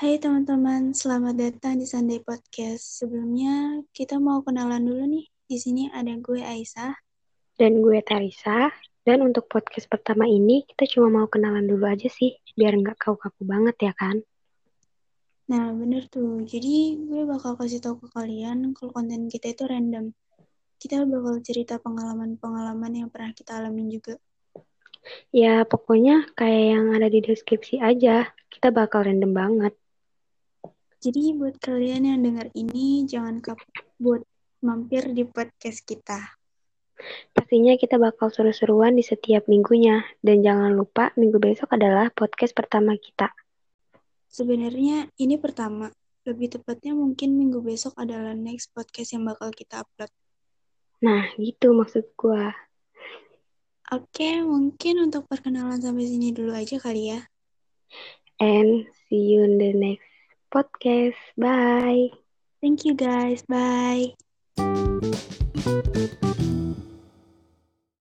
Hai teman-teman, selamat datang di Sunday Podcast. Sebelumnya kita mau kenalan dulu nih. Di sini ada gue Aisyah. Dan gue Tarisa. Dan untuk podcast pertama ini kita cuma mau kenalan dulu aja sih, biar nggak kaku-kaku banget ya kan? Nah bener tuh, jadi gue bakal kasih tahu ke kalian kalau konten kita itu random. Kita bakal cerita pengalaman-pengalaman yang pernah kita alamin juga. Ya pokoknya kayak yang ada di deskripsi aja, kita bakal random banget. Jadi buat kalian yang dengar ini, jangan kapok buat mampir di podcast kita. Pastinya kita bakal seru-seruan di setiap minggunya. Dan jangan lupa minggu besok adalah podcast pertama kita. Sebenarnya ini pertama, lebih tepatnya mungkin minggu besok adalah next podcast yang bakal kita upload. Nah gitu maksud gue. Oke, mungkin untuk perkenalan sampai sini dulu aja kali ya. And see you in the next podcast. Bye. Thank you guys. Bye.